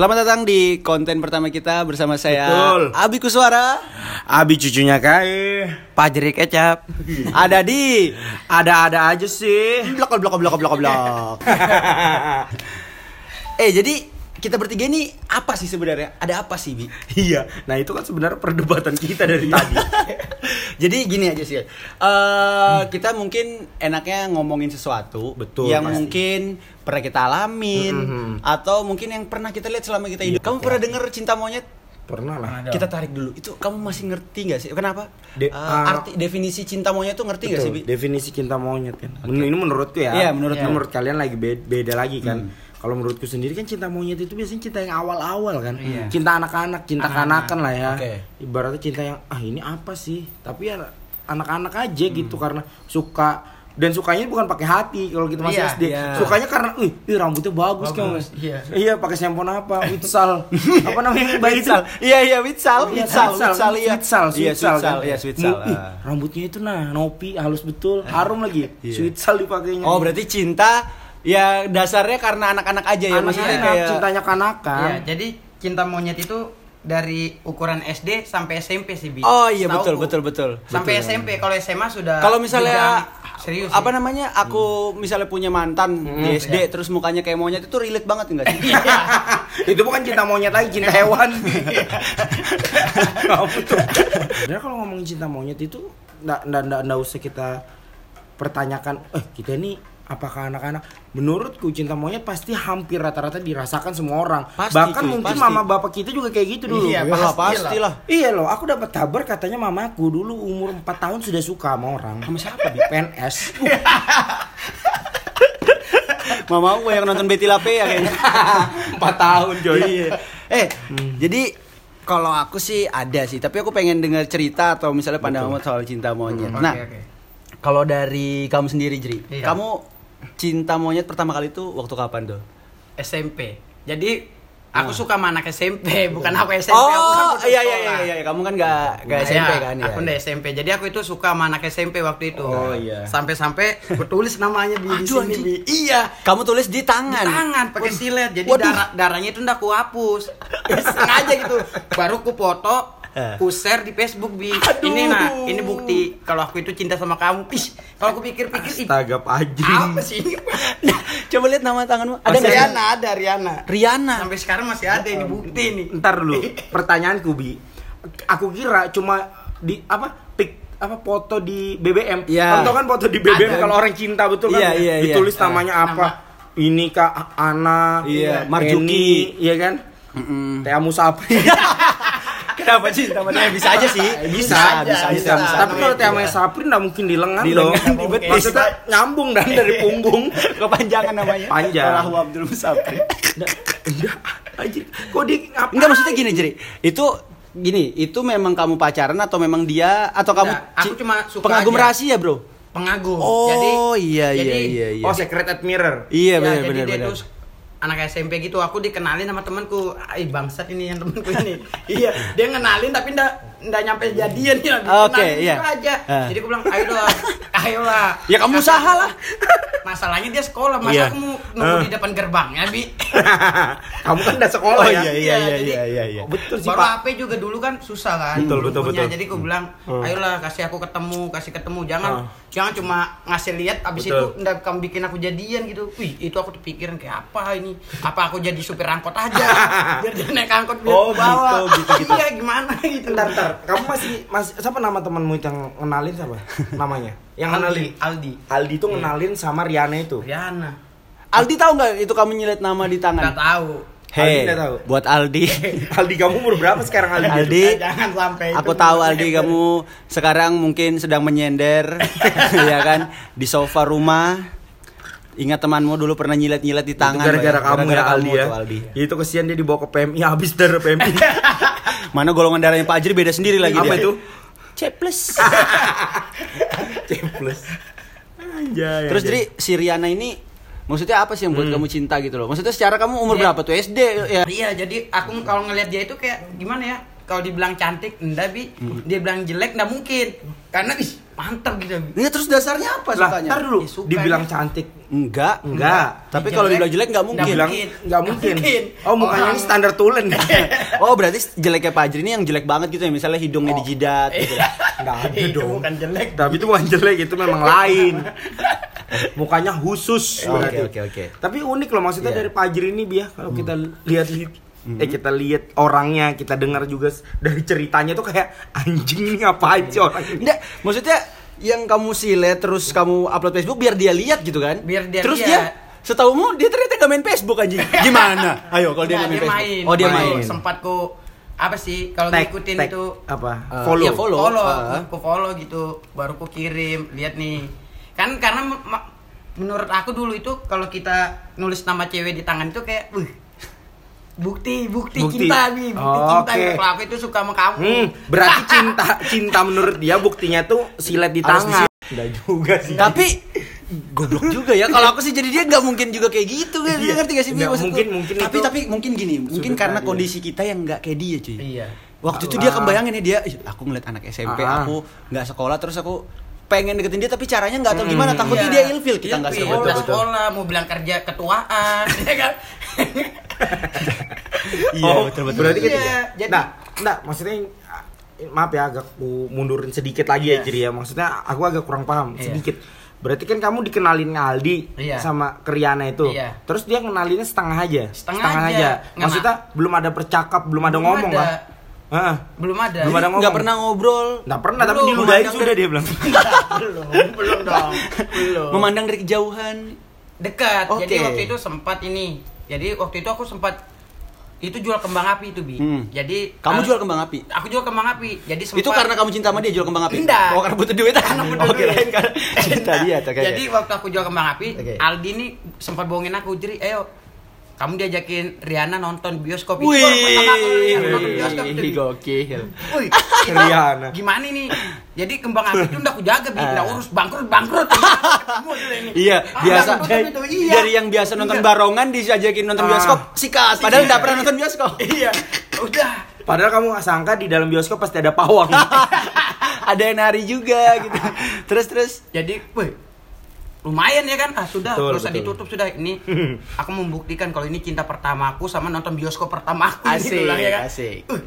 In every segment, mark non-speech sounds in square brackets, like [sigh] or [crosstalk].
Selamat datang di konten pertama kita bersama saya Betul. Abi Kuswara. Abi cucunya Kai. Pajri kecap. [laughs] Ada di Ada-ada aja sih. blok blok blok blok blok. [laughs] eh jadi kita bertiga ini apa sih sebenarnya? Ada apa sih Bi? iya. Nah, itu kan sebenarnya perdebatan kita dari [laughs] tadi. Jadi gini aja sih. eh kita mungkin enaknya ngomongin sesuatu Betul, yang pasti. mungkin pernah kita alamin Mhm. atau mungkin yang pernah kita lihat selama kita hidup. Iya, Kamu oke. pernah denger cinta monyet? Pernah lah. Kita tarik dulu. Itu kamu masih ngerti nggak sih? Kenapa? De- Eh, ah, arti definisi cinta monyet tuh ngerti nggak sih, Bi? Betul, definisi cinta monyet kan. Men- Ini menurutku ya. Iya, menurut lu. menurut kalian lagi be- beda lagi kan. Kalau menurutku sendiri kan cinta monyet itu biasanya cinta yang awal-awal kan. Iya. Cinta anak-anak, cinta Anak-anak. kanakan lah ya. Oke. Ibaratnya cinta yang ah ini apa sih? Tapi ya anak-anak aja Hmm. gitu karena suka dan sukanya bukan pakai hati kalau kita masih Iya, SD. iya. Sukanya karena, "Ih, ih, rambutnya bagus, kan." Bagus, iya. Iya, pakai shampoo apa? Witsal. apa namanya? [laughs] itu? Witsal. Iya iya Witsal, Iya, Witsal, Witsal, Witsal iya. Witsal, Iya, Witsal, Witsal, kan. iya Witsal. Ih, ah. rambutnya itu nah, nopi halus betul, [laughs] harum lagi. Iya. Sweetsal dipakainya. Oh, berarti cinta ya dasarnya karena anak-anak aja ya, maksudnya kayak cintanya kanakan. Iya, jadi cinta monyet itu dari ukuran SD sampai SMP sih, Bi. Oh iya Setauku. betul betul betul. Sampai Betul. SMP, kalau SMA sudah Kalau misalnya serius. apa sih. namanya? Aku misalnya punya mantan di SD iya. terus mukanya kayak monyet itu relate banget enggak sih? [laughs] itu bukan cinta monyet lagi, cinta hewan. [laughs] Tuh? Sebenarnya kalau ngomongin cinta monyet itu ndak ndak ndak ndak usah kita pertanyakan, eh kita ini apakah anak-anak? Menurutku cinta monyet pasti hampir rata-rata dirasakan semua orang. Pasti, Bahkan cuy, mungkin pasti. mama bapak kita juga kayak gitu dulu. Iya, pastilah. pastilah. Iya loh, aku dapat kabar katanya mamaku dulu umur 4 tahun sudah suka sama orang. Sama siapa, Bi? PNS. [laughs] Mama aku yang nonton Betty Lape ya kayaknya. [laughs] 4 tahun coy. Iya. Eh, jadi kalau aku sih ada sih, tapi aku pengen dengar cerita atau misalnya pandangan soal cinta monyet. Oke, nah, oke. kalau dari kamu sendiri, Jri, Iya. kamu cinta monyet pertama kali itu waktu kapan tuh? SMP. Jadi aku Ah. suka sama anak SMP, bukan aku SMP. oh, aku kan iya iya iya iya, kamu kan gak, gak Nah, SMP ya, kan ya. Aku udah SMP. Jadi aku itu suka sama anak SMP waktu itu. Oh, iya. Sampai-sampai aku tulis namanya di, di Aduh, sini, anjing. Bi. Iya. Kamu tulis di Di tangan. tangan pakai silet. Jadi Waduh. darah darahnya itu ndak aku hapus. [laughs] Sengaja gitu. Baru ku foto. Ku share di Facebook bi Aduh. ini nah ini bukti kalau aku itu cinta sama kamu Ih, kalau aku pikir-pikir ih, Astaga Pajri. apa sih ini Nah, [laughs] coba lihat nama tanganmu. Ada ada nggak sih? Riana ada Riana Riana. sampai sekarang masih ada ini bukti nih Ntar dulu, [laughs] pertanyaanku Bi. Aku kira cuma di apa pik apa foto di BBM. Iya. Contoh kan foto di BBM kalau orang cinta betul kan Iya, iya, iya. ditulis Ah, namanya apa? Ini Kak Ana, Iya, Eni, Marjuki. iya kan? Teh Musafri. [laughs] Kenapa cinta monyet? Bisa aja sih. bisa, bisa, bisa, bisa. Tapi kalau Teh Musafri nggak mungkin di lengan Di dong. lengan. Maksudnya nyambung dan dari punggung. [laughs] Kepanjangan namanya. Panjang. Allahu Abdul Musafri. Enggak, aja. Kok di apa? Enggak maksudnya gini, Jri. Itu gini, itu memang kamu pacaran atau memang dia atau kamu Enggak, aku cuma suka pengagum aja. rahasia, Bro? pengagum Oh, jadi iya iya jadi- iya iya. Oh, secret admirer. Iya, Ya, benar benar dia benar. tuh anak SMP gitu aku dikenalin sama temanku. Ay bangsat ini yang temanku ini. [laughs] Iya dia ngenalin tapi ndak ndak nyampe jadian ya Oke, dikenalin iya. gitu aja Ah. jadi aku bilang ayo lah ayo lah Ya kamu usaha lah. masalahnya dia sekolah masa Iya. aku mau nunggu Ah. di depan gerbangnya bi [laughs] Kamu kan udah sekolah Oh, ya? iya, iya, iya, jadi iya, iya, iya. Betul sih, baru Pak. HP juga dulu kan susah kan Betul, betul, betul. jadi aku bilang Hmm. ayolah kasih aku ketemu kasih ketemu jangan Ah. jangan cuma ngasih lihat abis Betul. itu ndak kamu bikin aku jadian gitu wih itu aku tuh pikiran kayak apa ini apa aku jadi supir angkot aja [laughs] biar dia naik angkot biar Oh, bawa gitu, gitu, gitu. [laughs] iya gimana gitu Bentar, bentar. Kamu masih masih siapa nama temanmu itu yang ngenalin siapa? Namanya? Yang Aldi ngenalin. Aldi Aldi tuh ngenalin sama Riana itu. Riana Aldi tahu nggak itu kamu nyilet nama di nggak tangan? tahu Aldi Hei, nggak tahu. buat [laughs] Aldi. Aldi kamu umur berapa sekarang Aldi? Aldi, jangan sampai itu aku tahu Aldi itu. kamu sekarang mungkin sedang menyender, [laughs] ya kan, di sofa rumah. Ingat temanmu dulu pernah nyilet-nyilet di tangan. gara-gara Boy. kamu ya Gara-gara Aldi ya. tuh, Aldi. Itu kesian dia dibawa ke PMI habis darah PMI. [laughs] Mana golongan darahnya Pak Ajri beda sendiri lagi Apa dia. itu? C plus. [laughs] Ceples. Anjay. Terus anjay. jadi si Riana ini maksudnya apa sih yang buat Hmm. kamu cinta gitu loh? Maksudnya secara kamu umur Iya. berapa tuh SD ya? Iya, jadi aku kalau ngelihat dia itu kayak gimana ya? Kalau dibilang cantik, enggak bi. Hmm. Dia bilang jelek, enggak mungkin. Karena ih, mantap gitu Iya terus dasarnya apa Lah, sukanya? ntar dulu Ya, suka dibilang aja. cantik. Enggak. Enggak. Tapi kalau dibilang jelek nggak mungkin. Dibilang mungkin. nggak mungkin. Mungkin. Oh, mukanya Orang- ini standar tulen. [laughs] Oh berarti jeleknya Pak Ajri ini yang jelek banget gitu ya Misalnya hidungnya dijidat gitu Enggak ada Itu dong. bukan jelek. Tapi itu bukan jelek, itu memang lain. Mukanya khusus Oke, berarti. oke, oke. Tapi unik loh maksudnya Iya. dari Pajri ini Bia kalau kita lihat eh kita lihat orangnya, kita dengar juga dari ceritanya tuh kayak anjing ini apa aja orang. Enggak, maksudnya yang kamu silet terus kamu upload Facebook biar dia lihat gitu kan Biar dia Terus lihat. dia Setahumu dia ternyata gak main Facebook anjing [laughs] Gimana? Ayo kalau dia Nah, main dia Facebook main. Oh dia Main. main Sempat ku apa sih kalau ngikutin tag itu apa? Eh, follow. iya, follow. follow, Ah. ku follow gitu, baru ku kirim, lihat nih. Kan karena menurut aku dulu itu kalau kita nulis nama cewek di tangan itu kayak, "Wih, bukti, bukti, Bukti. cinta nih, bukti Oh, cinta. Kalau aku itu suka sama kamu. Hmm, berarti [laughs] cinta cinta menurut dia buktinya tuh silet di Harus tangan. Enggak juga sih. Tapi Goblok juga ya kalau aku sih jadi dia nggak mungkin juga kayak gitu kan Iya. ngerti gak sih Nggak, mungkin- mungkin tapi itu tapi mungkin gini mungkin sudut karena pandang. kondisi kita yang nggak kayak dia cuy Iya. waktu itu Allah. dia kebayangin ya dia "Ih, aku ngeliat anak SMP Ah. aku nggak sekolah terus aku pengen deketin dia tapi caranya nggak tahu Hmm. gimana takutnya Iya. dia ilfil kita nggak sekolah nggak betul. sekolah, mau bilang kerja ketuaan, [laughs] ya kan? Iya Oh, betul betul Berarti Iya, ketika jadi- Nah, nah maksudnya maaf ya agak ku mundurin sedikit lagi ya Iya. jadi ya. Maksudnya aku agak kurang paham Iya. sedikit. Berarti kan kamu dikenalin Aldi Iya. sama Kriana itu. Iya. Terus dia kenalinnya setengah aja. Setengah aja. Nggak Maksudnya belum ada percakap, belum ada Belum ngomong ada. lah. Heeh. Belum ada. Belum ada ngomong. nggak pernah ngobrol Nggak pernah tapi Belum, diludahin memandang sudah dia bilang. [laughs] belum, belum dong. [laughs] Belum. memandang dari kejauhan dekat Oke. jadi waktu itu sempat ini jadi waktu itu aku sempat itu jual kembang api itu bi Hmm. jadi kamu al- jual kembang api aku jual kembang api jadi sempat itu karena kamu cinta sama dia jual kembang api Enggak. oh karena butuh duit [laughs] Karena butuh oke duit. lain [laughs] karena cinta dia oke. jadi waktu aku jual kembang api Oke. Aldi ini sempat bohongin aku jadi ayo kamu diajakin Riana nonton bioskop Wih, itu baru pertama aku lihat nonton bioskop itu, Bi. gokil. Wih, Riana. Gimana nih? Jadi kembang api itu udah aku jaga, Bi. Udah Ah. urus bangkrut, bangkrut. Ini. Iya, Ah, biasa iya. dari yang biasa nonton Iya. barongan diajakin nonton Ah. bioskop sikat, padahal nggak pernah nonton bioskop. Iya. Udah. Padahal kamu nggak sangka di dalam bioskop pasti ada pawang. [laughs] Ada yang nari juga gitu. [laughs] Terus terus. Jadi, wih, lumayan ya kan? Ah, sudah, Betul, usah ditutup sudah. Ini [laughs] aku membuktikan kalau ini cinta pertama aku sama nonton bioskop pertama aku Asik, gitu ya kan? asik. Uh,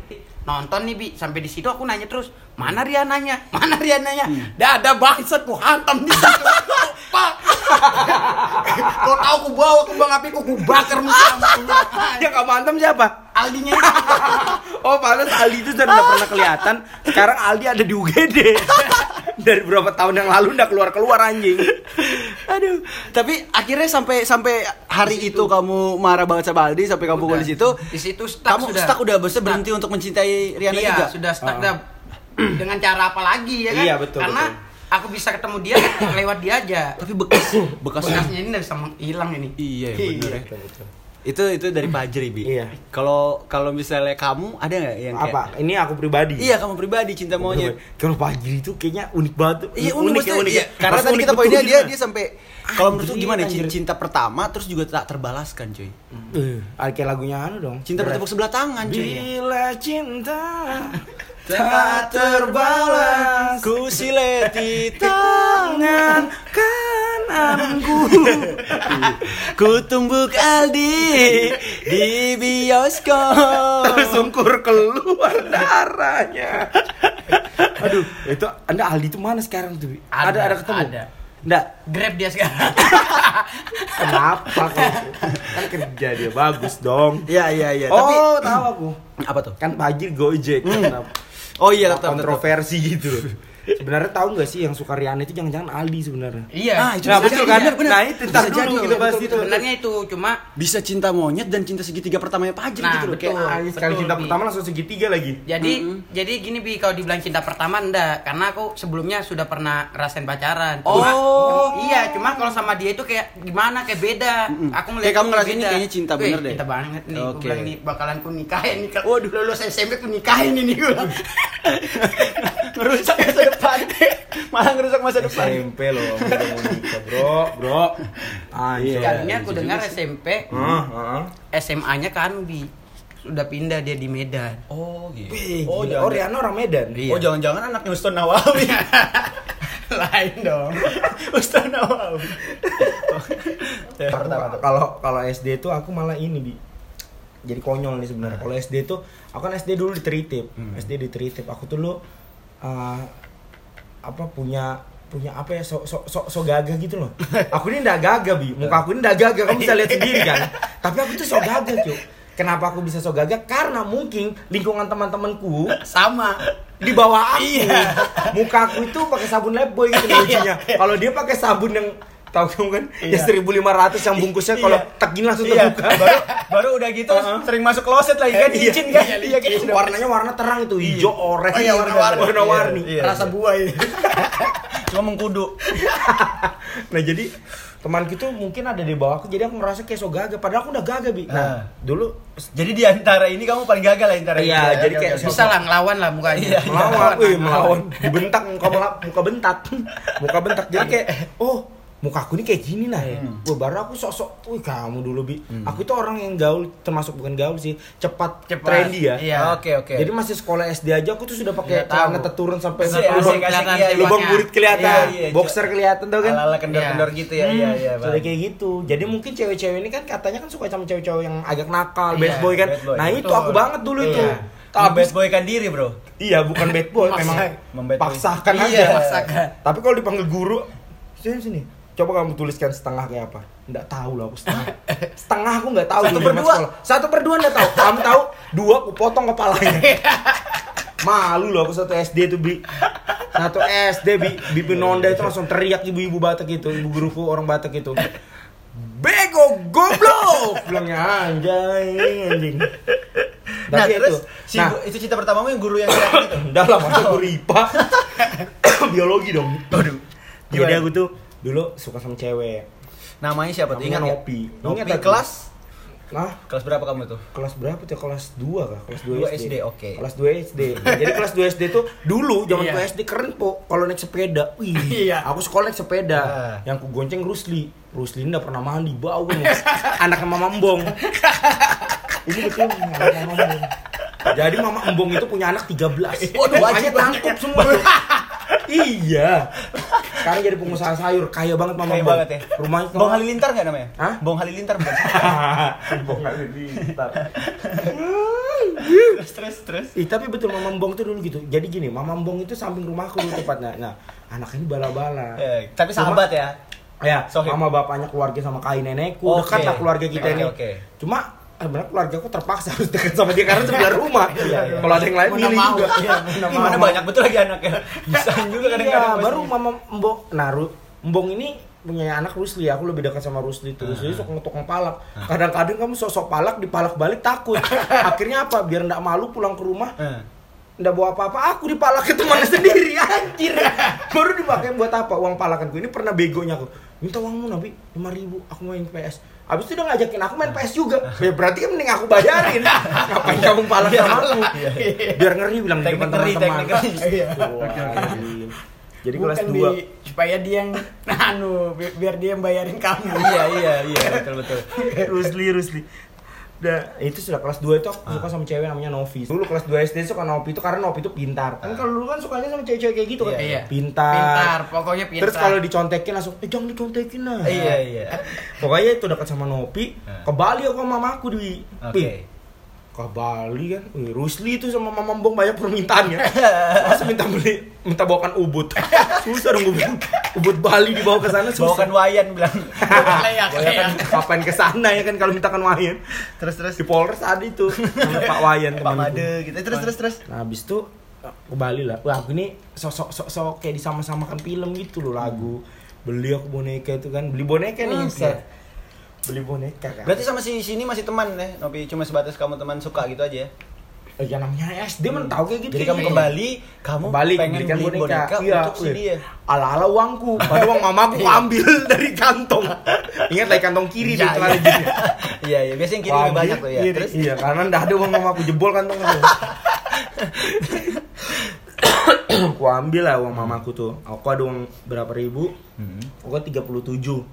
nonton nih bi sampai di situ aku nanya terus mana Riananya [laughs] mana Riananya dah ada bangsat ku hantam di situ [laughs] pak kau tahu ku bawa kembang api ku bakar muka Yang kamu antem siapa? Aldinya Oh, pantas Aldi itu sudah pernah kelihatan. Sekarang Aldi ada di UGD. Dari beberapa tahun yang lalu udah keluar-keluar anjing. Aduh. Tapi akhirnya sampai sampai hari itu kamu marah banget sama Aldi sampai kamu Udah. di situ. Di situ stuck kamu sudah. stuck udah bisa berhenti untuk mencintai Riana iya juga. sudah stuck Ah. dah dengan cara apa lagi ya kan Iya, betul, karena betul. aku bisa ketemu dia lewat dia aja Tapi bekas bekasnya bekasnya ini nggak bisa hilang ini Iya, bener ya. Itu itu dari Pajri, Bi. Iya. Kalau kalau misalnya kamu ada nggak yang kayak Apa? Ini aku pribadi. Iya, kamu pribadi cinta monyet. Kalau Fajri itu kayaknya unik banget. tuh. Iya unik, maksudnya, ya, iya. Karena Pas tadi unik kita poinnya dia dia sampai kalau menurut gimana anjir. cinta, pertama terus juga tak terbalaskan cuy. Eh, kayak lagunya anu dong. Cinta bertepuk sebelah tangan cuy. Bila cinta Tak terbalas Ku sileti tangan kananku. [laughs] Ku tumbuk Aldi Di bioskop Tersungkur keluar darahnya. Aduh, itu Anda Aldi itu mana sekarang tuh? Ada, ada, ada ketemu? ada. Enggak. grab dia sekarang [laughs] Kenapa kalau kan kerja dia bagus dong. Iya iya iya Tapi Oh, tahu aku. Apa tuh? Kan Fajri Gojek. Kenapa? Oh iya tetap kontroversi gitu. Sebenarnya tahu nggak sih yang suka Riana itu jangan-jangan Aldi sebenarnya. iya Ah, itu Nah, bisa betul kan? bener, bener. Nah, itu ntar dulu jadi, kita betul, bahas betul, itu. sebenarnya itu cuma Bisa cinta monyet dan cinta segitiga pertamanya Pajri Nah, gitu loh betul. kayak Ah, sekali betul, cinta Bi. pertama langsung segitiga lagi. jadi jadi gini bi kalau dibilang cinta pertama enggak karena aku sebelumnya sudah pernah rasain pacaran Cuma- Oh. iya cuma kalau sama dia itu kayak gimana kayak beda aku ngeliat Kayak kamu ngerasain ini kayaknya cinta bener deh. cinta banget nih aku Oke. bilang ini bakalan ku nikahin nih kalau lulus SMP ku nikahin ini gue. Ngerusak [laughs] masa depan [laughs] Malah ngerusak masa depan SMP loh, mau nikah, bro, bro. Ah, Iya. Sekalinya aku dengar SMP Heeh, heeh. SMA-nya kan bi sudah pindah dia di Medan Oh gitu Oh, oh Riana orang Medan. Iya. Oh jangan-jangan anak Houston Nawawi [laughs] Lain dong. [laughs] Ustaz Nawawi. Kalau kalau SD itu aku malah ini bi. Jadi konyol nih sebenarnya. Kalau SD itu aku kan SD dulu di Tritip. SD di Tritip. Aku tuh dulu uh, apa punya punya apa ya so so so, so gagah gitu loh. [laughs] Aku ini ndak gagah bi. Muka aku ini ndak gagah. Kamu bisa lihat [laughs] sendiri kan. Tapi aku tuh so gagah cuy. Kenapa aku bisa so gagah? Karena mungkin lingkungan teman-temanku [laughs] Sama. di bawah aku. Iya. Muka aku itu pakai sabun Lifebuy gitu lucunya. Kalau dia pakai sabun yang tahu kamu kan ya 1500 yang bungkusnya kalau Iya. tegin langsung Iya, terbuka. [laughs] baru baru udah gitu [laughs] Uh-huh. sering masuk kloset lagi kan Iya, licin kan. iya, Iya kan. licin. warnanya warna terang itu hijau, oranye, Oh iya, warna-warni. warna-warni. Iya. Rasa buah ini. [laughs] Cuma mengkudu. Nah jadi teman gitu mungkin ada di bawah aku jadi aku merasa kayak so gagah padahal aku udah gagah bi. Nah. Nah, dulu Jadi di antara ini kamu paling gagal lah antara Iya, ini. jadi kayak Bisa lah ngelawan lah mukanya. Iya. melawan, wih melawan, dibentak muka muka bentak, muka bentak. Jadi kayak, oh muka aku ini kayak gini nah. Wah, baru aku sok-sok, wih kamu dulu bi. Aku itu orang yang gaul, termasuk bukan gaul sih, cepat, Cepat. trendy ya. Iya. Oke, oke. Jadi masih sekolah SD aja aku tuh sudah pakai Iya, celana turun sampai Asik, lubang, kelihatan iya, iya. lubang Iya. burit kelihatan, Iya, iya. boxer kelihatan tau kan? Ala-ala kendor-kendor Iya. gitu ya. Iya, iya, Sudah kayak gitu. Jadi mungkin cewek-cewek ini kan katanya kan suka sama cewek-cewek yang agak nakal, Iya, bad boy kan. bad boy. Nah, itu Betul. aku banget dulu itu. Iya. Tapi Tapi bad boy kan diri, Bro. iya bukan bad boy, memang paksakan Iya, aja. paksakan. Tapi kalau dipanggil guru, sini sini. Coba kamu tuliskan setengah kayak apa? Nggak tahu lah aku setengah. [laughs] setengah aku nggak tahu Satu per dua. sekolah. Satu per dua nggak tahu. Kamu tahu? Dua aku potong kepalanya. [laughs] Malu loh aku satu SD tuh bi. Satu SD bi, bi Pinonda itu langsung teriak ibu-ibu Batak itu, ibu guruku orang Batak itu. Bego goblok, bilangnya anjay anjing. Nah, Tapi terus itu. si Nah, itu cinta pertamamu yang guru yang teriak itu. [coughs] Udah lah masa guru IPA [coughs] Biologi dong Waduh. Jadi aku tuh dulu suka sama cewek Namanya siapa tuh? Ingat? Nopi. Nopi Ingat kelas Nah kelas berapa kamu tuh? kelas berapa tuh? Kelas 2 kah? Kelas 2 Dua SD. SD, oke. Kelas 2 SD. Nah, jadi kelas 2 SD tuh dulu zaman Iya. SD keren po kalau naik sepeda. Wih, Iya. aku sekolah naik sepeda. Ah. Yang ku gonceng Rusli. Rusli udah pernah mandi, bau. Anaknya Mama Embong. Ini betul Mama Embong. Jadi Mama Embong itu punya anak 13. Waduh, Makanya wajib tangkup semua. Iya. Sekarang jadi pengusaha sayur, kaya banget Mama Embong. banget ya. Rumahnya Bong Halilintar nggak namanya? Hah? Bong Halilintar bukan? [laughs] Bong Halilintar. terus terus terus. Ih, tapi betul Mama Mbong tuh dulu gitu. Jadi gini, Mama Mbong itu samping rumahku dulu tepatnya. Nah, anak ini bala-bala. Eh, tapi sahabat ya. Ya, Sohib. mama bapaknya keluarga sama kai nenekku. Oke. Dekat lah keluarga kita Oke, ini. oke. Cuma sebenarnya keluarga aku terpaksa harus dekat sama dia karena sebelah rumah. Iya, iya. Kalau ada yang lain milih mau. juga. Iya, mana banyak betul lagi anaknya. Bisa juga kadang-kadang. Iya, baru mama Mbong. Nah, Ru- Mbong ini punya anak Rusli, aku lebih dekat sama Rusli tuh. Rusli suka ngetok palak. Kadang-kadang kamu sosok palak dipalak balik takut. [laughs] Akhirnya apa? Biar ndak malu pulang ke rumah, Eh. ndak bawa apa-apa, aku dipalak ke temannya [laughs] sendiri anjir. [laughs] Baru dipakai buat apa? Uang palakanku ini pernah begonya aku. Minta uangmu Nabi 5000 ribu, aku main PS. Abis itu dia ngajakin aku main PS juga. Ya berarti kan mending aku bayarin. [laughs] Ngapain kamu palak sama aku? Biar ngeri bilang di depan teman-teman. Iya. Jadi Bukan kelas di- 2 supaya dia yang [laughs] anu bi- biar dia yang bayarin kamu. Iya iya iya betul betul. [laughs] Rusli Rusli Udah, itu sudah kelas 2 itu aku suka sama cewek namanya Novi. Dulu kelas 2 SD suka Novi itu karena Novi itu pintar. Kan kalau dulu kan sukanya sama cewek-cewek kayak gitu kan. Iya. Pintar. Pintar, pokoknya pintar. Terus kalau dicontekin langsung, eh jangan dicontekin lah. Iya iya. Pokoknya itu dekat sama Novi, Nah. ke Bali aku sama mamaku di. Oke. Pih, Ke Bali kan, Wih, Rusli itu sama Mama Mbong banyak permintaannya. Masa minta beli, minta bawakan ubud. [laughs] Susah dong ubud. Ubud Bali dibawa ke sana susah. Bawakan wayan bilang. Ya kan kapan ke sana ya kan kalau mintakan Wayan. Terus terus. Di Polres ada itu sama Pak Wayan Pak temanku. Made gitu. Terus terus terus. Nah, habis itu ke Bali lah. Wah, ini sosok sok kayak disama-samakan film gitu loh lagu. Beli aku boneka itu kan, beli boneka nih. Hmm. Beli boneka kan. Berarti sama si sini masih teman ya, Nopi cuma sebatas kamu teman suka gitu aja ya. Eh, ya namanya SD men tahu kayak gitu. Jadi kamu Iya. kembali, kamu Balik pengen beli boneka, Iya, untuk si wih. dia. Ala-ala uangku, padahal uang mamaku aku ambil [laughs] dari kantong. Ingat lagi kantong kiri Iya, di celana iya. gini. [laughs] Iya iya, biasanya kiri lebih banyak tuh ya. Iya, Terus iya, karena ndak ada uang mamaku jebol kantong [laughs] [clears throat] aku. ambil lah uang mamaku tuh. Aku ada uang berapa ribu? Hmm. Aku 37.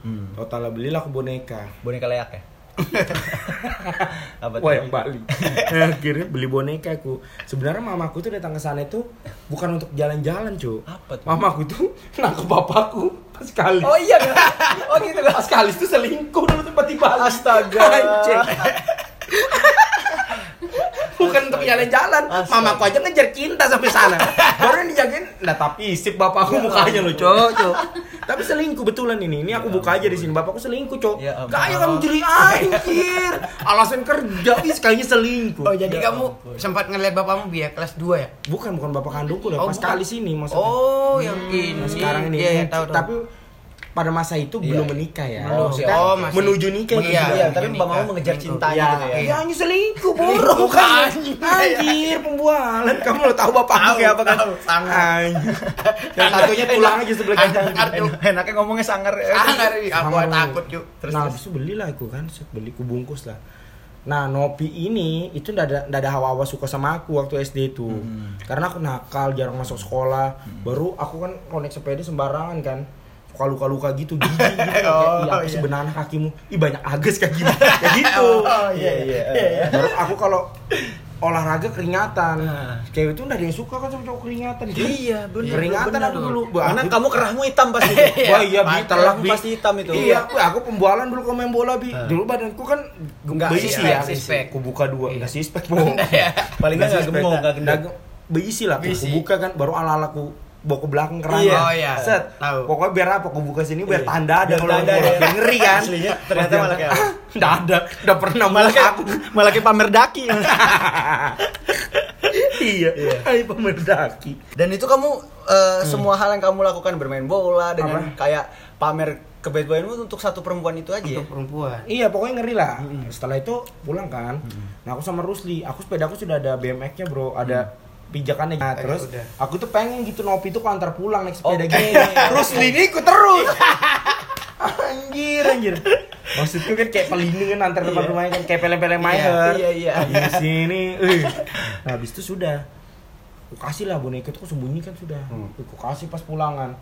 Hmm. Total belilah aku boneka. boneka leak ya. [laughs] Apa tuh? Wah yang Bali. [laughs] Akhirnya beli boneka aku. Sebenarnya mamaku tuh datang ke sana itu bukan untuk jalan-jalan, cu. Apa tuh? Mamaku tuh [laughs] nangkep bapakku pas kali. Oh iya kan? Oh gitu kan? Pas kali itu selingkuh dulu tempat di Bali. Astaga. Anjing. Bukan untuk jalan-jalan. Mamaku aja ngejar cinta sampai sana. Baru yang dijagain. Nah tapi isip bapakku mukanya lo, cok, cok. Tapi selingkuh betulan ini. Ini aku buka aja di sini. Bapakku selingkuh, cok. Ya. Kayak kamu jadi anjir. Alasan kerja, ih sekalinya selingkuh. Oh jadi kamu sempat ngeliat bapakmu biar kelas 2 ya? Bukan bukan bapak kandungku lah, Oh, pas kali sini maksudnya. Oh yang ini. Nah, sekarang ini. Iya, iya, tahu tahu. Tapi pada masa itu belum menikah ya. Belum. Maksudnya Oh, masih- menuju nikah Iya, gitu. Iya, tapi. Mbak mau mengejar cintanya Ya, gitu ya. iya hanya selingkuh [laughs] buruk bukan anjir pembualan kamu lo tahu bapak Tahu, kayak apa kan. Anjir. yang [laughs] satunya pulang aja sebelah kita Sangar, Cuk. Enaknya ngomongnya sangar. Sangar ini, aku Sangar. takut yuk. Terus nah terus. habis itu belilah aku kan set beli ku bungkus lah nah Nopi ini itu ndak ada ndak ada hawa-hawa suka sama aku waktu SD itu Hmm. karena aku nakal jarang masuk sekolah baru aku kan naik sepeda sembarangan kan suka luka-luka gitu gigi gitu [laughs] kayak Oh, iya apa iya. sebenarnya kakimu ih banyak ages kakimu [laughs] kayak gitu Oh, iya, iya. baru aku kalau olahraga keringatan Nah. cewek itu ndak ada yang suka kan sama cowok keringatan Iya, bener. keringatan bener. aku dulu Karena Aku- kamu kerahmu hitam pasti. [laughs] Wah iya bi, telak Kamu bi. pasti hitam itu. Iya, wah, aku pembualan dulu kalau main bola bi. Ah. Dulu badanku kan Enggak, berisi sispek, ya. sispek. Aku buka dua, Iya. enggak sispek bu. Paling nggak nggak gemuk, nggak gendut. Berisi lah, aku buka kan, baru ala-ala aku bawa ke belakang kerang. Iya. Oh, iya. Set. Tahu. Pokoknya biar apa? Aku buka sini biar Iya. tanda ada kalau ada. Biar ngeri kan. Aslinya ternyata malah kayak? Enggak [laughs] ada, udah pernah Malah kayak aku. malah kayak pamer daki. [laughs] Iya, ayo pemerdaki. Dan itu kamu eh, semua hal yang kamu lakukan bermain bola dengan Apa? kayak pamer ke bad boymu untuk satu perempuan itu aja. ya? Untuk perempuan. Iya pokoknya ngeri lah. Setelah itu pulang kan. Nah aku sama Rusli, aku sepeda aku sudah ada BMX-nya bro, ada pijakannya. Nah, terus udah. aku tuh pengen gitu Nopi tuh kalau antar pulang naik sepeda Oke. gini. [laughs] Rusli ini ikut terus. [laughs] anjir anjir. Maksudku kan kayak pelindungan antar depan Iya. rumahnya kan kayak pelem-pelem Iya, Mayer. iya, iya. Di sini. eh. Nah, habis itu sudah. Aku kasih lah boneka itu aku sembunyikan sudah. Hmm. Aku kasih pas pulangan.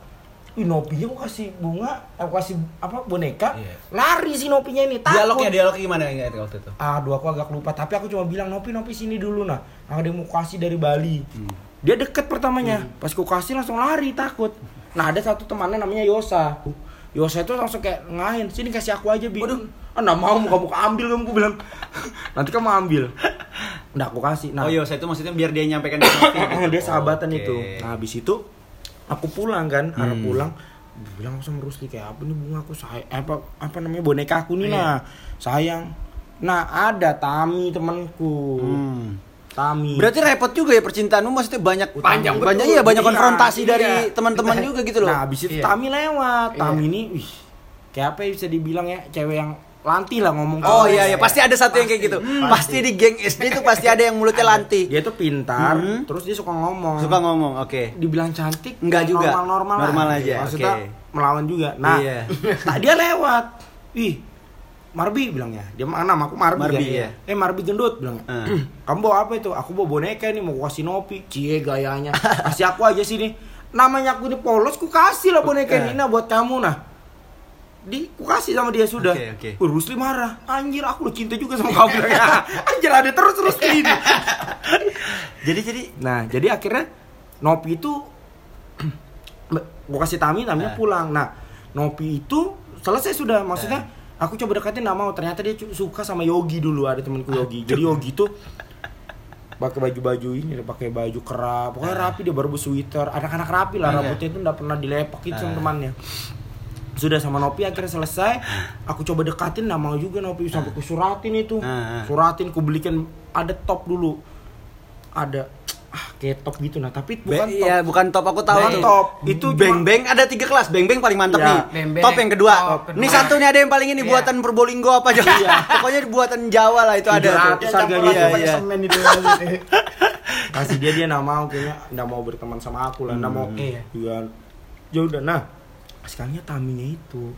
Wih, Nopinya aku kasih bunga, aku kasih apa boneka, Iya. lari si Nopinya ini. takut. Dialognya dialognya gimana ingat waktu itu? Aduh aku agak lupa tapi aku cuma bilang Nopi Nopi sini dulu nah. Ada yang mau kasih dari Bali. Dia deket pertamanya. Pas ku kasih langsung lari takut. Nah ada satu temannya namanya Yosa. Yosa itu langsung kayak ngain sini kasih aku aja bi. Waduh. ah nggak mau kamu ambil kamu bilang. [laughs] Nanti kamu ambil. Nah aku kasih. Nah. Oh saya itu maksudnya biar dia nyampaikan [clears throat] dia sahabatan Oke. itu. nah habis itu aku pulang kan arah Hmm. pulang bilang sama Rusli kayak apa nih bunga aku say apa apa namanya boneka aku nih Iya. nah sayang nah ada Tami temanku Hmm. Tami Berarti repot juga ya percintaanmu maksudnya banyak Panjang, banyak betul. iya banyak Iya, konfrontasi iya. dari teman-teman juga gitu loh. nah habis itu Iya. Tami lewat Iya. Tami ini wih kayak apa ya bisa dibilang ya cewek yang lanti lah ngomong Oh iya iya pasti ada satu yang kayak gitu. Pasti di geng SD itu pasti ada yang mulutnya lanti. dia tuh pintar Hmm. terus dia suka ngomong Suka ngomong, oke. dibilang cantik Enggak juga. normal normal Normal aja, maksudnya oke. melawan juga nah Iya. [laughs] tak dia lewat ih Marbi bilangnya dia nama aku Marbi, Marbi, kan? iya. eh Marbi gendut bilang Ah. [clears throat] kamu bawa apa itu aku bawa boneka nih mau kasih Nopi cie gayanya [laughs] kasih aku aja sini namanya aku ini polos ku kasih lah boneka ini nah buat kamu nah di ku kasih sama dia sudah Oke, oke. Wih, Rusli marah anjir aku udah cinta juga sama kamu ya. [laughs] anjir ada terus Rusli ini [laughs] Jadi jadi Nah, jadi akhirnya Nopi itu [clears throat] gua kasih Tami, Tami Ah. pulang. Nah, Nopi itu selesai sudah. Maksudnya aku coba deketin nggak mau. Ternyata dia suka sama Yogi dulu, ada temanku Yogi. Jadi Yogi itu pakai baju-baju ini, pakai baju kerap. Pokoknya rapi dia baru sweater. Anak-anak rapi lah, Ah. rambutnya itu nggak pernah dilepak gitu sama Ah. temannya. Sudah sama Nopi akhirnya selesai. Aku coba dekatin nggak mau juga Nopi sampai ku suratin itu. Ah, ah. Suratin ku belikan ada top dulu. Ada ah, kayak top gitu nah, tapi Be- bukan top. Iya, bukan top aku tahu tuh. top. Itu beng beng ada tiga kelas. Beng beng paling mantap Iya. nih. Beng Beng. Top yang kedua. Top kedua. Nih satu nih ada yang paling ini Iya. buatan Probolinggo apa aja. [laughs] Pokoknya buatan Jawa lah itu ada tuh. 700 harganya Iya, iya. semen itu. [laughs] Kasih dia dia nggak mau kayaknya nggak mau berteman sama aku lah, nggak mau. Iya. Iya. Ya udah nah. Sekalinya Taminya itu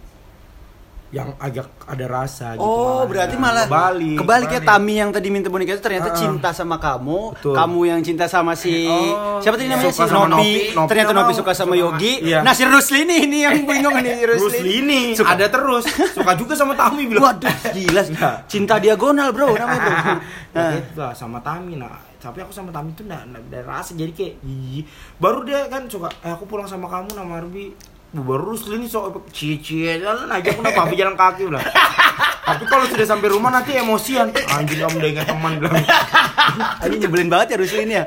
yang agak ada rasa gitu. Oh, berarti malah kebalik. kebaliknya Tami yang tadi minta boneka itu ternyata Ah. cinta sama kamu, Betul. kamu yang cinta sama si Oh, siapa tadi namanya si Nopi. Nopi. Nopi Ternyata Nopi suka sama Yogi. iya. Nah, si Rusli ini ini yang [laughs] bingung nih si Bruce Rusli. Lee ini Suka- ada terus suka juga sama Tami bilang. Waduh, gila. Enggak. Cinta diagonal, Bro, namanya tuh. Nah, [laughs] Nah, gitu lah sama Tami nah tapi aku sama Tami tuh nggak nggak ada rasa jadi kayak ih baru dia kan suka eh aku pulang sama kamu nama Arbi Bu, baru Rusli ini sok cie cie jalan aja aku papi jalan kaki udah tapi kalau sudah sampai rumah nanti emosian anjing kamu udah ingat teman bilang [laughs] ini nyebelin banget ya Rusli ini ya.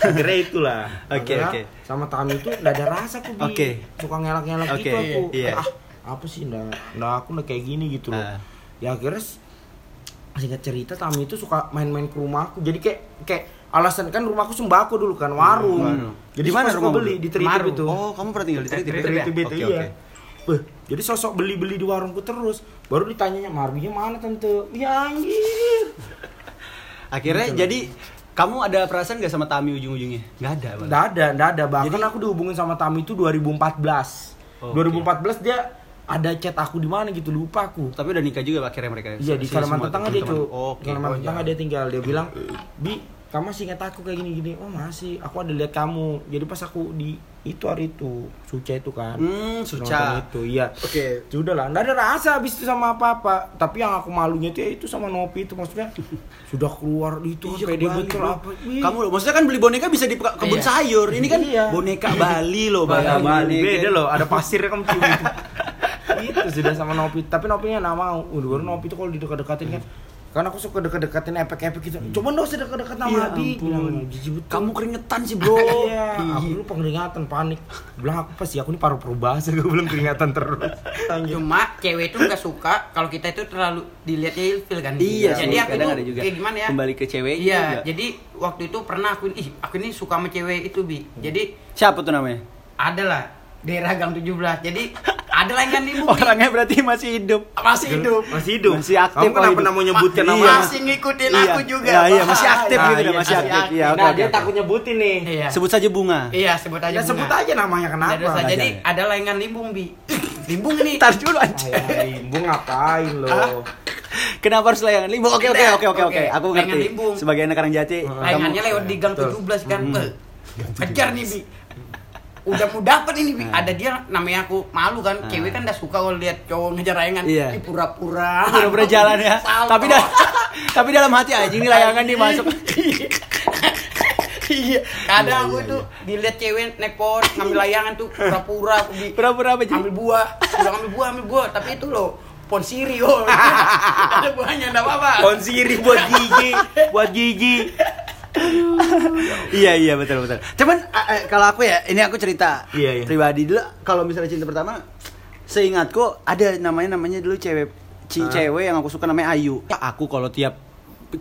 kira itulah Oke, oke. sama Tami tuh nggak ada rasa aku Bi. Oke. suka ngelak ngelak Oke, gitu aku iya. Ah apa sih nggak nggak aku udah kayak gini gitu loh Ah. ya akhirnya singkat cerita Tami itu suka main-main ke rumahku jadi kayak kayak alasan kan rumahku sembako dulu kan warung warung. jadi Di mana rumahmu beli di Tritip itu Oh, kamu pernah tinggal di Tritip? ya? Tritip itu Oke, iya oke. Beh, jadi sosok beli-beli di warungku terus baru ditanyanya Marbinya mana tante ya anjir Akhirnya Gitu. jadi kamu ada perasaan gak sama Tami ujung-ujungnya? Gak ada. Bang. Nggak ada, nggak ada. Bahkan Jadi- aku dihubungin sama Tami itu 2014. Oke. 2014 dia ada chat aku di mana gitu lupa aku. Tapi udah nikah juga akhirnya mereka. Iya di Kalimantan Tengah dia teman-teman. cuy. Oke. Di Kalimantan Oh, Tengah iya. dia tinggal. Dia bilang, "Bi, kamu masih ingat aku kayak gini-gini?" "Oh, masih. Aku ada lihat kamu." Jadi pas aku di itu hari itu, Suca itu kan. Hmm, Suca. itu, iya. Oke. Sudah lah, nggak ada rasa habis itu sama apa-apa. Tapi yang aku malunya itu ya itu sama Nopi itu maksudnya [laughs] sudah keluar itu Iya, pede betul apa. Ih. Kamu loh, maksudnya kan beli boneka bisa di pe- kebun Iya. sayur. Ini kan Iya. boneka [laughs] Bali loh, Bali, Bali. Bali. Boneka. Beda loh, ada pasirnya kamu cium itu. [laughs] itu sudah sama Nopi, tapi Nopinya nggak mau. Udah baru Nopi itu kalau didekat-dekatin kan kan aku suka deket-deketin epek-epek gitu. Coba dong usah deket-deket sama Iya Abi. ampun. Bilang, jijik betul. Kamu keringetan sih, Bro. [laughs] Iya, aku dulu pengeringatan panik. Bilang aku pasti aku ini paru-paru basah, gue belum keringatan terus. [laughs] Cuma cewek itu nggak suka kalau kita itu terlalu dilihatnya ilfil kan. Iya, Jadi sih, aku kadang tuh ada juga. kayak gimana ya? Kembali ke cewek Iya, juga. jadi waktu itu pernah aku ih aku ini suka sama cewek itu bi. Jadi Siapa tuh namanya? ada lah daerah gang 17. Jadi ada yang kan ibu. Orangnya berarti masih hidup. masih hidup. Masih hidup. Masih aktif, Kamu kenapa nggak mau nyebutkan Ma- nama? iya. Masih ngikutin Iya. aku juga. Iya, iya, masih aktif Nah, gitu, iya, masih masih aktif. aktif. Iya, oke, nah, dia takut nyebutin nih. Iya. Sebut saja bunga. Iya, sebut aja. Ya sebut bunga. aja namanya kenapa? dosa. Jadi Jangan. ada layangan limbung bi. [laughs] Limbung ini. Ntar dulu. Ayah, ibu ngapain lo? Kenapa harus layangan limbung? Oke oke oke oke oke. oke. Aku ngerti. limbung. Sebagai anak Karangjati, Layangannya kamu- lewat di gang Betul. 17 kan. Eh, Kejar nih bi. Udah mau dapet ini bi. Ada dia namanya aku malu kan. Cewek kan udah suka kalau lihat cowok ngejar layangan. Iya. Ih, pura-pura. pura-pura jalan ya. Salto. Tapi dah [laughs] tapi dalam hati anjing ini layangan nih masuk. [laughs] Iya, kadang aku Iya, iya, tuh dilihat cewek naik pohon ngambil layangan tuh pura-pura aku Pura-pura apa, ambil buah, udah ambil buah, ambil buah, tapi itu loh pohon siri oh. [laughs] Ada buahnya enggak apa-apa. Konsiri buat gigi, buat gigi. Iya iya betul betul. Cuman eh, kalau aku ya ini aku cerita Iya, iya. pribadi dulu kalau misalnya cinta pertama seingatku ada namanya namanya dulu cewek ci- Ah. cewek yang aku suka namanya Ayu. Ya, aku kalau tiap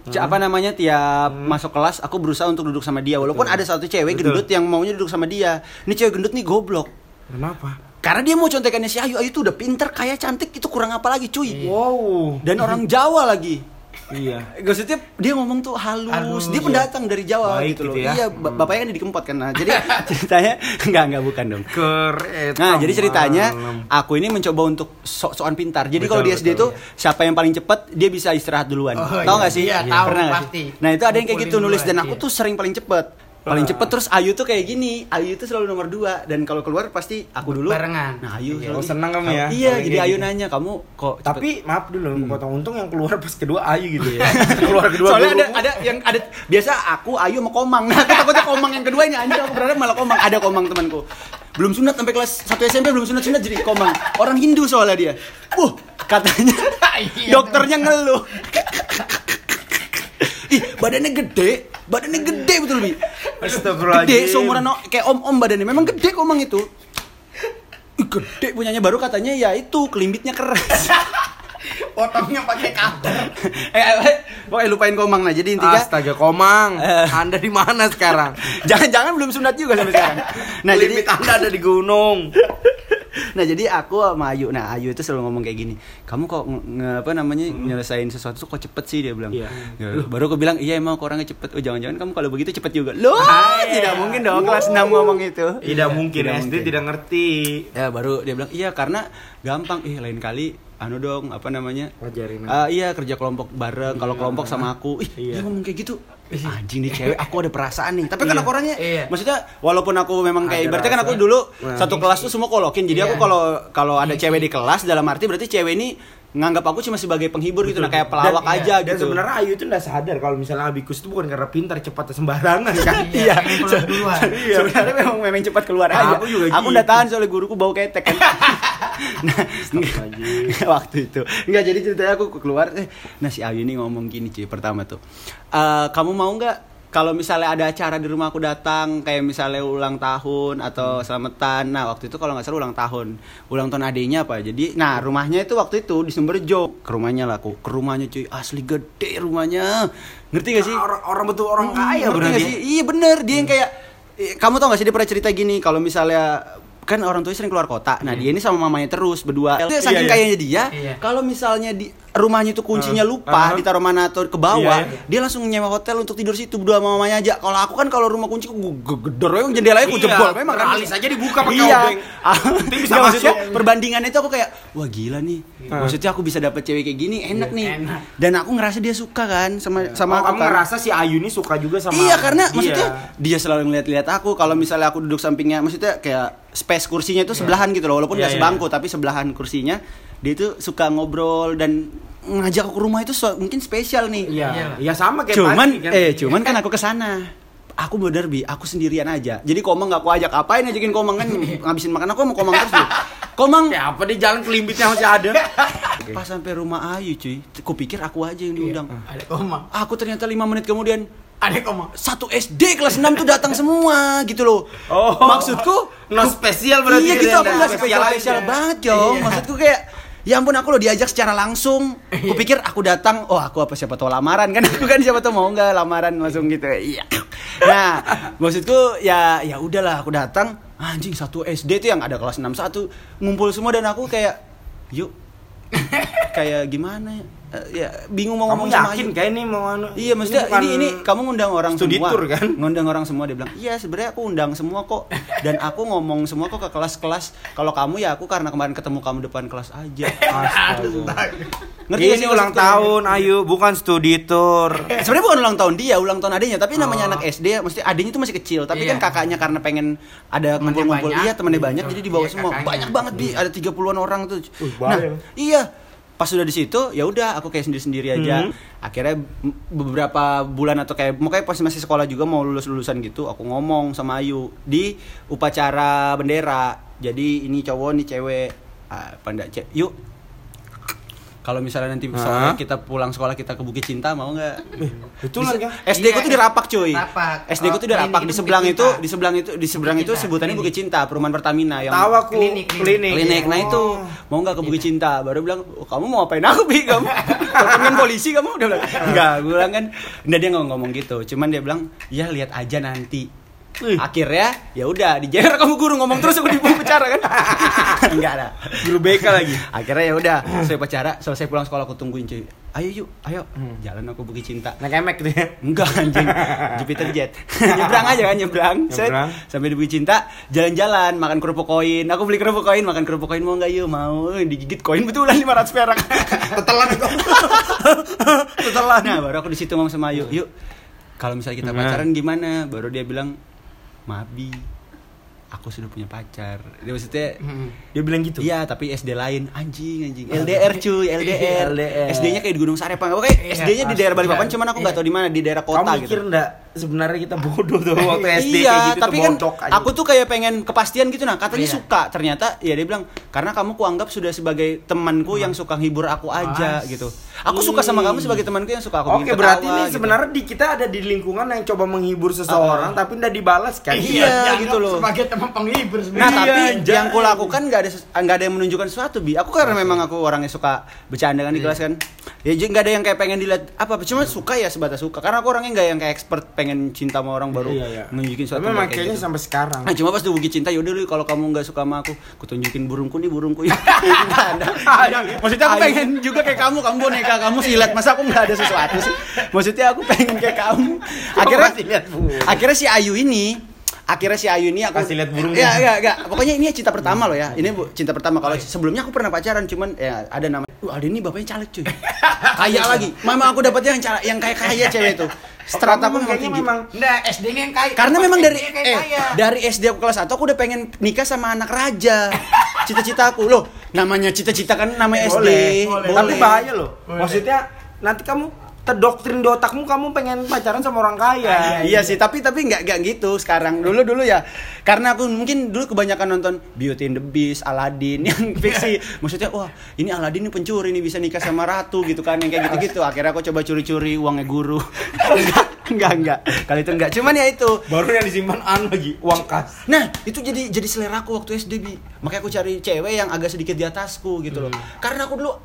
c- apa namanya tiap masuk kelas aku berusaha untuk duduk sama dia walaupun Hmm. Betul. ada satu cewek Betul. gendut yang maunya duduk sama dia. Ini cewek gendut nih goblok. Kenapa? Karena dia mau contekannya si Ayu, Ayu tuh udah pinter, kaya, cantik, itu kurang apa lagi cuy. Wow. Dan orang Jawa lagi. Iya. Maksudnya dia ngomong tuh halus, Halus, dia iya. pendatang dari Jawa Baik gitu loh. gitu ya. Iya, ba- bapaknya kan di Kempot kan. Nah, jadi [laughs] ceritanya enggak enggak bukan dong. Keren. Nah, jadi ceritanya aku ini mencoba untuk sok-sokan pintar. Jadi kalau di SD betul, itu siapa yang paling cepat dia bisa istirahat duluan. Oh, tahu iya. nggak sih? Iya, tahu, Pernah pasti. sih? Nah, itu ada yang kayak gitu nulis dan aku iya. tuh sering paling cepet. Paling cepet terus Ayu tuh kayak gini. Ayu itu selalu nomor dua dan kalau keluar pasti aku dulu. Barengan. Nah, Ayu. Iya. selalu- Oh, senang kamu ya? Iya, Kalau jadi kayak Ayu gitu. nanya kamu kok cepet?" Tapi maaf dulu, potong untung yang keluar pas kedua Ayu gitu ya. [laughs] keluar kedua Soalnya ada ada yang ada biasa aku Ayu sama Komang. Nah, [laughs] aku takutnya Komang yang kedua ini anjir aku berharap malah Komang. Ada Komang temanku. Belum sunat sampai kelas 1 SMP belum sunat sunat jadi Komang. Orang Hindu soalnya dia. Wah, katanya [laughs] Iya. dokternya ngeluh. Ih, badannya gede, badannya gede betul bi. Gede seumuran no- kayak om-om badannya. Memang gede Komang itu. Ih, gede punyanya baru katanya ya itu kelimbitnya keras. [laughs] Potongnya pakai cutter. eh, [laughs] eh, eh, pokoknya lupain Komang nah. Jadi intinya Astaga, Komang. Eh. Anda di mana sekarang? [laughs] Jangan-jangan belum sunat juga sampai sekarang. Nah, jadi Limit Anda ada di gunung. [laughs] nah jadi aku sama Ayu. Nah Ayu itu selalu ngomong kayak gini kamu kok apa namanya nyelesain sesuatu tuh kok cepet sih? Dia bilang. Iya. Ya, baru aku bilang iya emang aku orangnya cepet. Oh jangan-jangan kamu kalau begitu cepet juga. Loh Hai. tidak mungkin dong kelas 6 ngomong itu. Tidak mungkin Tidak SD mungkin. tidak ngerti. ya baru dia bilang iya karena gampang. Ih lain kali anu dong apa namanya Wajarin. Ah, iya kerja kelompok bareng kalau kelompok sama aku ih Iya. dia ngomong kayak gitu Ih, anjing nih cewek aku ada perasaan nih tapi kan Iya. aku orangnya Iya. maksudnya walaupun aku memang kayak Ada ibaratnya kan aku dulu Nah. satu kelas tuh semua kolokin jadi aku Iya. kalau kalau ada cewek di kelas dalam arti berarti cewek ini nganggap aku cuma sebagai penghibur gitu nah kayak pelawak Dan- aja Dan gitu sebenarnya Ayu itu nggak sadar kalau misalnya abikus itu bukan karena pintar cepat sembarangan kan. [laughs] Iya. Iya. Sebenarnya memang memang cepat keluar Nah, aja. aku juga Aku gitu. udah tahan soalnya guruku bau ketek kan. [laughs] nah, [laughs] waktu itu. Enggak jadi ceritanya aku keluar eh nah si Ayu ini ngomong gini cuy pertama tuh. "Eh, kamu mau nggak kalau misalnya ada acara di rumah aku datang kayak misalnya ulang tahun atau selamatan? Nah waktu itu kalau nggak salah ulang tahun. Ulang tahun adiknya apa? Jadi nah rumahnya itu waktu itu di Sumberjo ke rumahnya lah aku. Ke rumahnya cuy. Asli gede rumahnya. Ngerti gak sih? Orang, orang betul orang Hmm, kaya ngerti berarti. nggak sih? Iya bener, dia yang kayak eh, kamu tau gak sih dia pernah cerita gini? Kalau misalnya kan orang tuanya sering keluar kota. Nah, dia ini sama mamanya terus berdua. Dia saking iya. kayanya dia, Iya. kalau misalnya di rumahnya itu kuncinya Ah, lupa, ah. ditaruh mana atau ke bawah, Iya, iya. dia langsung nyewa hotel untuk tidur situ berdua sama mamanya aja. Kalau aku kan kalau rumah kunci gue gedor ya jendelanya gue Iya, jebol memang kan. aja dibuka pakai iya. obeng. Ah, bisa masuk. perbandingannya itu aku kayak wah gila nih. Ah. Maksudnya aku bisa dapet cewek kayak gini enak Iya, nih. enak. Dan aku ngerasa dia suka kan sama sama Oh, aku kamu kan. ngerasa si Ayu ini suka juga sama Iya karena dia. maksudnya dia selalu ngeliat-liat aku kalau misalnya aku duduk sampingnya maksudnya kayak space kursinya itu sebelahan gitu loh walaupun Iya, nggak iya. sebangku tapi sebelahan kursinya dia itu suka ngobrol dan ngajak aku ke rumah itu so- mungkin spesial nih. Iya, Iya. iya sama kayak cuman Pati, kan. eh cuman kan aku ke [laughs] sana. Aku bener bi, aku sendirian aja. Jadi Komang gak aku ajak apain ajakin Komang kan [laughs] ngabisin makan aku mau Komang terus. Bi. Komang Ya apa di jalan kelimbitnya masih ada. [laughs] pas sampai rumah Ayu cuy, kupikir aku aja yang diundang. Ada koma. Aku ternyata lima menit kemudian Ada koma. satu SD kelas 6 tuh datang semua gitu loh. Oh. Maksudku No spesial berarti Iya gitu aku nggak spesial spesial banget Jong. Iya. Maksudku kayak Ya ampun aku lo diajak secara langsung. Kupikir aku datang, oh aku apa siapa tahu lamaran kan [laughs] aku kan siapa tahu mau nggak lamaran langsung gitu. Iya. Nah, maksudku ya ya udahlah aku datang anjing satu SD tuh yang ada kelas 61 ngumpul semua dan aku kayak yuk kayak gimana ya? Eh, ya bingung mau Kamu ngomong sama yakin kayak ini mau anu? Iya maksudnya bukan ini ini kamu ngundang orang studi semua tour, kan? Ngundang orang semua dia bilang Iya sebenarnya aku undang semua kok Dan aku ngomong semua kok ke kelas-kelas Kalau kamu ya aku karena kemarin ketemu kamu depan kelas aja. [laughs] Ngerti Ini ulang tahun Ayu, bukan studi tour. Sebenarnya bukan ulang tahun dia, ulang tahun adiknya Tapi namanya Oh. anak SD, mesti adiknya tuh masih kecil Tapi Iya. kan kakaknya karena pengen ada ngumpul-ngumpul banyak. Iya temennya banyak, Iya. jadi dibawa Iya, semua kakaknya. Banyak banget Bi, ada 30-an orang tuh Nah, iya pas sudah di situ ya udah aku kayak sendiri-sendiri aja. Mhm. akhirnya beberapa bulan atau kayak makanya pas masih sekolah juga mau lulus lulusan gitu aku ngomong sama Ayu di upacara bendera jadi ini cowok nih cewek. Ah, panda yuk kalau misalnya nanti Hah? kita pulang sekolah kita ke Bukit Cinta mau nggak? Betul Di- kan? SD ku tuh di Rapak cuy. Rapak. SD ku tuh di Oh, Rapak di itu sebelah Bukit itu di sebelah itu di seberang itu sebutannya. Bukit Cinta, perumahan Pertamina yang Tahu aku Klinik, klinik. klinik. nah Oh. itu mau nggak ke Bukit Cinta baru bilang "Oh, kamu mau apain aku bi kamu [laughs] teleponin polisi kamu udah bilang enggak gue bilang kan enggak dia nggak ngomong gitu cuman dia bilang ya lihat aja nanti Akhirnya ya udah dijewer kamu guru ngomong terus aku di bicara kan? [laughs] Enggak ada Guru BK lagi. akhirnya ya udah selesai pacara selesai pulang sekolah aku tungguin cuy. Ayo yuk ayo. Hmm. jalan aku Bukit Cinta. Naik emek gitu ya. Enggak anjing. [laughs] Jupiter Jet. [laughs] Nyebrang aja kan nyebrang. Set. Nyebrang. Sampai di Bukit Cinta Jalan-jalan Makan kerupuk koin. Aku beli kerupuk koin Makan kerupuk koin mau nggak? Yuk Mau. Digigit koin betulan 500 perak. Tetelan kok. Setelah Nah baru aku di situ ngomong sama Ayu Yuk Kalau misalnya kita Nah. pacaran gimana? Baru dia bilang Mabi Aku sudah punya pacar Dia maksudnya Hmm. Dia bilang gitu. Iya tapi SD lain anjing anjing LDR cuy LDR LDR. SD-nya kayak di Gunung Sarepang Oke SD-nya di daerah Balikpapan Iya. Cuman aku nggak tahu di mana di daerah kota Kamu gitu mikir enggak sebenarnya kita bodoh tuh waktu [laughs] SD iya, kayak gitu tapi tuh kan aja. aku tuh kayak pengen kepastian gitu nah katanya Iya. suka ternyata ya dia bilang karena kamu kuanggap sudah sebagai temanku yang suka hibur aku aja Mas. gitu aku suka sama kamu sebagai temanku yang suka aku Oke bikin berarti ini gitu. sebenarnya di kita ada di lingkungan yang coba menghibur seseorang Ah. tapi enggak dibalas kan. Iya, gitu loh. Sebagai teman penghibur Nah sebenarnya. tapi anjay. yang kulakukan nggak ada nggak ada yang menunjukkan sesuatu bi. Aku karena memang aku orangnya suka bercanda kan di kelas kan. Ya jadi nggak ada yang kayak pengen dilihat apa apa cuma suka ya sebatas suka karena aku orangnya nggak yang kayak expert pengen cinta sama orang baru Iya, iya. nunjukin suatu memang kayak kayaknya gitu. sampai sekarang. Nah, cuma pas udah bukit cinta yaudah lu kalau kamu nggak suka sama aku, aku tunjukin burungku nih burungku. [laughs] Nggak ada. Maksudnya aku pengen juga kayak kamu, kamu boneka, kamu silat. Masa aku nggak ada sesuatu sih? Maksudnya aku pengen kayak kamu. [laughs] Akhirnya lihat akhirnya si Ayu ini akhirnya si Ayu ini aku Kasih lihat burungnya. Ya, enggak, enggak. Pokoknya ini cinta pertama loh ya. Ini bu, cinta pertama. Kalau sebelumnya aku pernah pacaran cuman ya ada nama. Uh, Aldi ini bapaknya caleg cuy. [laughs] kaya lagi. Mama aku dapetnya yang caleg, yang kayak kaya cewek itu. Strata aku Kamu memang kayaknya tinggi. memang Nggak, SD-nya yang kaya. Karena memang dari eh kaya. dari SD aku kelas 1 aku udah pengen nikah sama anak raja. Cita-cita aku loh. Namanya cita-cita kan namanya SD. boleh, Tapi bahaya loh. Maksudnya nanti kamu terdoktrin di otakmu kamu pengen pacaran sama orang kaya. Iya sih, tapi tapi nggak nggak gitu sekarang. Dulu dulu ya, karena aku mungkin dulu kebanyakan nonton Beauty and the Beast, Aladdin [laughs] yang fiksi. Maksudnya wah ini Aladdin ini pencuri nih bisa nikah sama ratu gitu kan yang kayak gitu-gitu. Akhirnya aku coba curi-curi uangnya guru. [laughs] enggak, enggak, enggak. Kali itu enggak. Cuman ya itu. Baru yang disimpan an lagi uang kas. Nah, itu jadi jadi selera aku waktu SD, Bi. Makanya aku cari cewek yang agak sedikit di atasku gitu loh. Karena aku dulu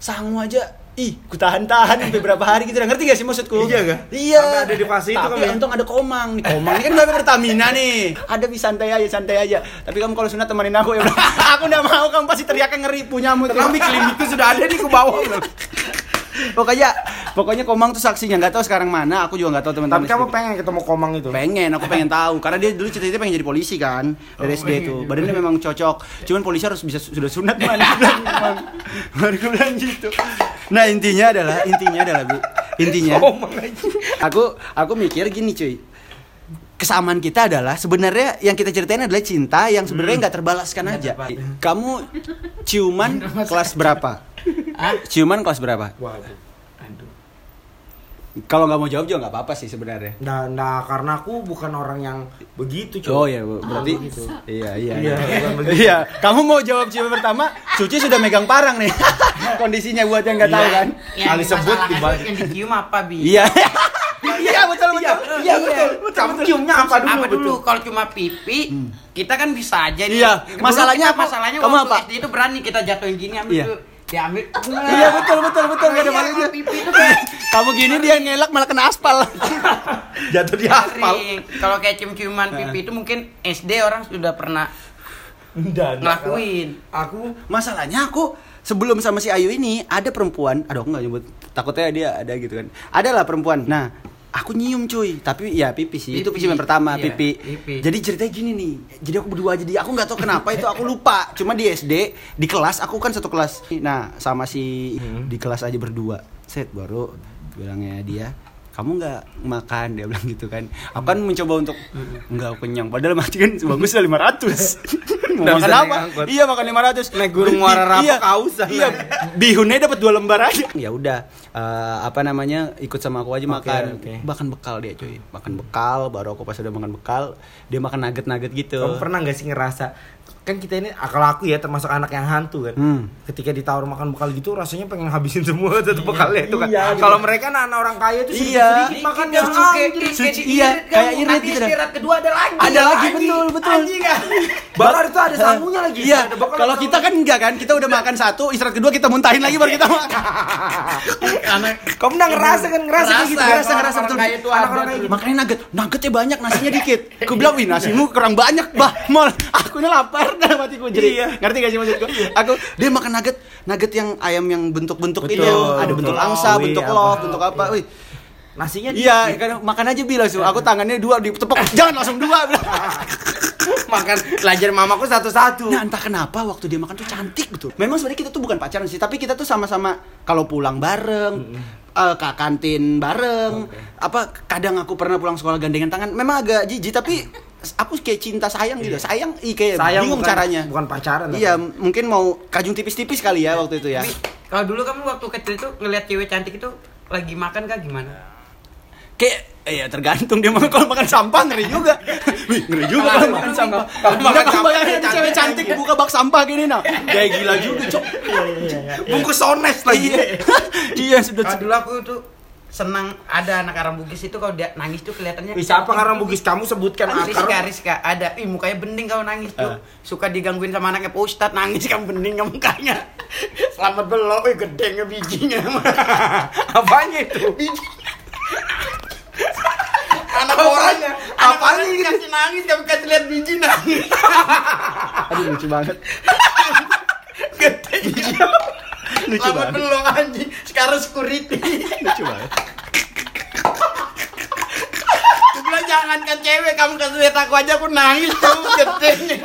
sangu aja Ih, ku tahan-tahan sampai berapa hari gitu. Ngerti gak sih maksudku? Iya nggak? Iya. Sampai ada di fase itu Tapi ya? untung ada komang. Nih, komang ini kan bapak Pertamina nih. Ada bi santai aja, santai aja. Tapi kamu kalau sunat temenin aku ya. [laughs] aku udah mau, kamu pasti teriaknya ngeri punyamu itu. Tenang, Bi, klinikku sudah ada nih ke bawah. pokoknya pokoknya komang tuh saksinya. Nggak tahu sekarang mana. Aku juga nggak tahu teman-teman. Tapi kamu pengen ketemu Komang itu? pengen aku pengen tahu. Karena dia dulu cita-cita pengen jadi polisi kan dari SD itu badannya memang cocok. Cuman polisi harus bisa sudah sunat man Dia bilang, "Mang." baru gue bilang gitu. Nah intinya adalah intinya adalah bu. Intinya aku aku mikir gini cuy. Kesamaan kita adalah sebenarnya yang kita ceritain adalah cinta yang sebenarnya nggak terbalaskan aja. kamu ciuman kelas berapa? Ciuman kelas berapa? Waduh. Kalau nggak mau jawab juga nggak apa-apa sih sebenarnya Nah, nah, karena aku bukan orang yang begitu, cuy. Oh ya, Bu. berarti gitu. Iya, iya. Iya, Iya. Iya, kamu mau jawab ciuman pertama, Suci sudah megang parang nih. [laughs] Kondisinya buat yang nggak tahu kan. Yang Kali sebut tuh yang dicium apa, Bi? Iya. [laughs] Iya, betul betul. Iya, betul. Kamu ciumnya apa dulu? apa dulu betul? kalau cuma pipi kita kan bisa aja nih Iya, masalahnya apa? masalahnya Kamu waktu apa? SD itu berani kita jatuhin gini ambil Iya. Diambil. Iya, betul betul betul. Nggak ada kayak [laughs] Kamu gini dia ngelak malah kena aspal. [laughs] Jatuh di aspal. kalau kayak cium-ciuman pipi itu mungkin SD orang sudah pernah Dan ngelakuin. Aku Masalahnya aku sebelum sama si Ayu ini ada perempuan, aduh aku nggak nyebut, takutnya dia ada gitu kan. Adalah perempuan. Nah, aku nyium cuy, tapi ya pipi sih. Itu Pipi. ciuman pertama, Iya, pipi. pipi. Jadi ceritanya gini nih. Jadi aku berdua jadi aku nggak tahu kenapa itu aku lupa. Cuma di SD di kelas aku kan satu kelas. Nah, sama si di kelas aja berdua. Set baru bilangnya dia kamu nggak makan? Dia bilang gitu kan. Aku kan mencoba untuk nggak kenyang? Padahal mati kan bagus lah 500 [laughs] mau Nggak makan apa? iya makan 500 Naik gunung muara Rapak iya, kausan. iya. Bihunnya dapat dua lembar aja. Ya udah eh, apa namanya ikut sama aku aja Oke, makan. oke. makan bekal dia cuy. Makan bekal baru aku pas udah makan bekal dia makan nugget nugget gitu. Kamu pernah nggak sih ngerasa kan kita ini kalau aku ya termasuk anak yang hantu kan Hmm. ketika ditawar makan bekal gitu rasanya pengen habisin [laughs] semua satu bekalnya itu kan Iya, gitu. kalau mereka anak, orang kaya itu Iya. sedikit makan yang Suci kayak- Suci, iya, kayak irit Nanti gitu istirahat kedua ada lagi ada lagi betul betul Anjing, [laughs] anjing. Bakar itu ada sangunya lagi Iya, Ada bekal kalau kita kan enggak kan, kita udah makan satu, istirahat kedua kita muntahin lagi baru kita [laughs] makan. kamu udah ngerasa kan ngerasa kayak gitu Ngerasa, Ngerasa betul. Anak gitu. Makanya nugget, nuggetnya banyak, nasinya dikit. Aku bilang, wih nasimu kurang banyak, bah, mol. Aku ini lapar dalam hatiku jadi. Iya. Ngerti gak sih maksudku? Aku dia makan nugget, nugget yang ayam yang bentuk-bentuk ini, Betul, ada bentuk angsa, Wih, bentuk apa. love, bentuk apa, wih. nasinya Iya, kan makan aja bilang langsung. Aku tangannya dua ditepok, jangan langsung dua. [laughs] makan belajar mamaku satu-satu Nah entah kenapa waktu dia makan tuh cantik betul. Memang sebenarnya kita tuh bukan pacaran sih, tapi kita tuh sama-sama kalau pulang bareng, eh, ke kantin bareng. Apa kadang aku pernah pulang sekolah gandengan tangan. Memang agak jijik tapi aku kayak cinta sayang gitu. Sayang, i kayak Sayang bingung bukan- caranya. bukan pacaran. Iya, mungkin mau kajung tipis-tipis kali ya waktu itu ya. Kalau dulu kamu waktu kecil itu ngelihat cewek cantik itu lagi makan kah gimana? Kayak eh, ya tergantung dia makan kalau makan sampah ngeri juga. [laughs] Wih, ngeri juga kalau makan sampah. Kalau makan kamu sampah bayangin cantik cewek cantik buka bak sampah gini nah. Kayak [laughs] gila juga, Cok. bungkus sones lagi Iya. [laughs] Iya, sudah dulu aku tuh senang ada anak Arab Bugis itu kalau dia nangis tuh kelihatannya Ih, siapa karena bugis kamu sebutkan Kan Rizka, akar Rizka ada, ih mukanya bening kalau nangis tuh Eh. Suka digangguin sama anaknya Pak Ustadz, nangis kan bening kan mukanya [laughs] Selamat belok, wih gedenya bijinya. [laughs] Apanya itu? Anak orangnya, anak orang kasih nangis, kami kasih lihat biji nangis. Aduh lucu banget. [laughs] Gede lucu banget. belum anjing. Sekarang security. [laughs] Lucu banget. Gue bilang jangan kan cewek kamu kasih lihat aku aja. Aku nangis tuh [laughs] gede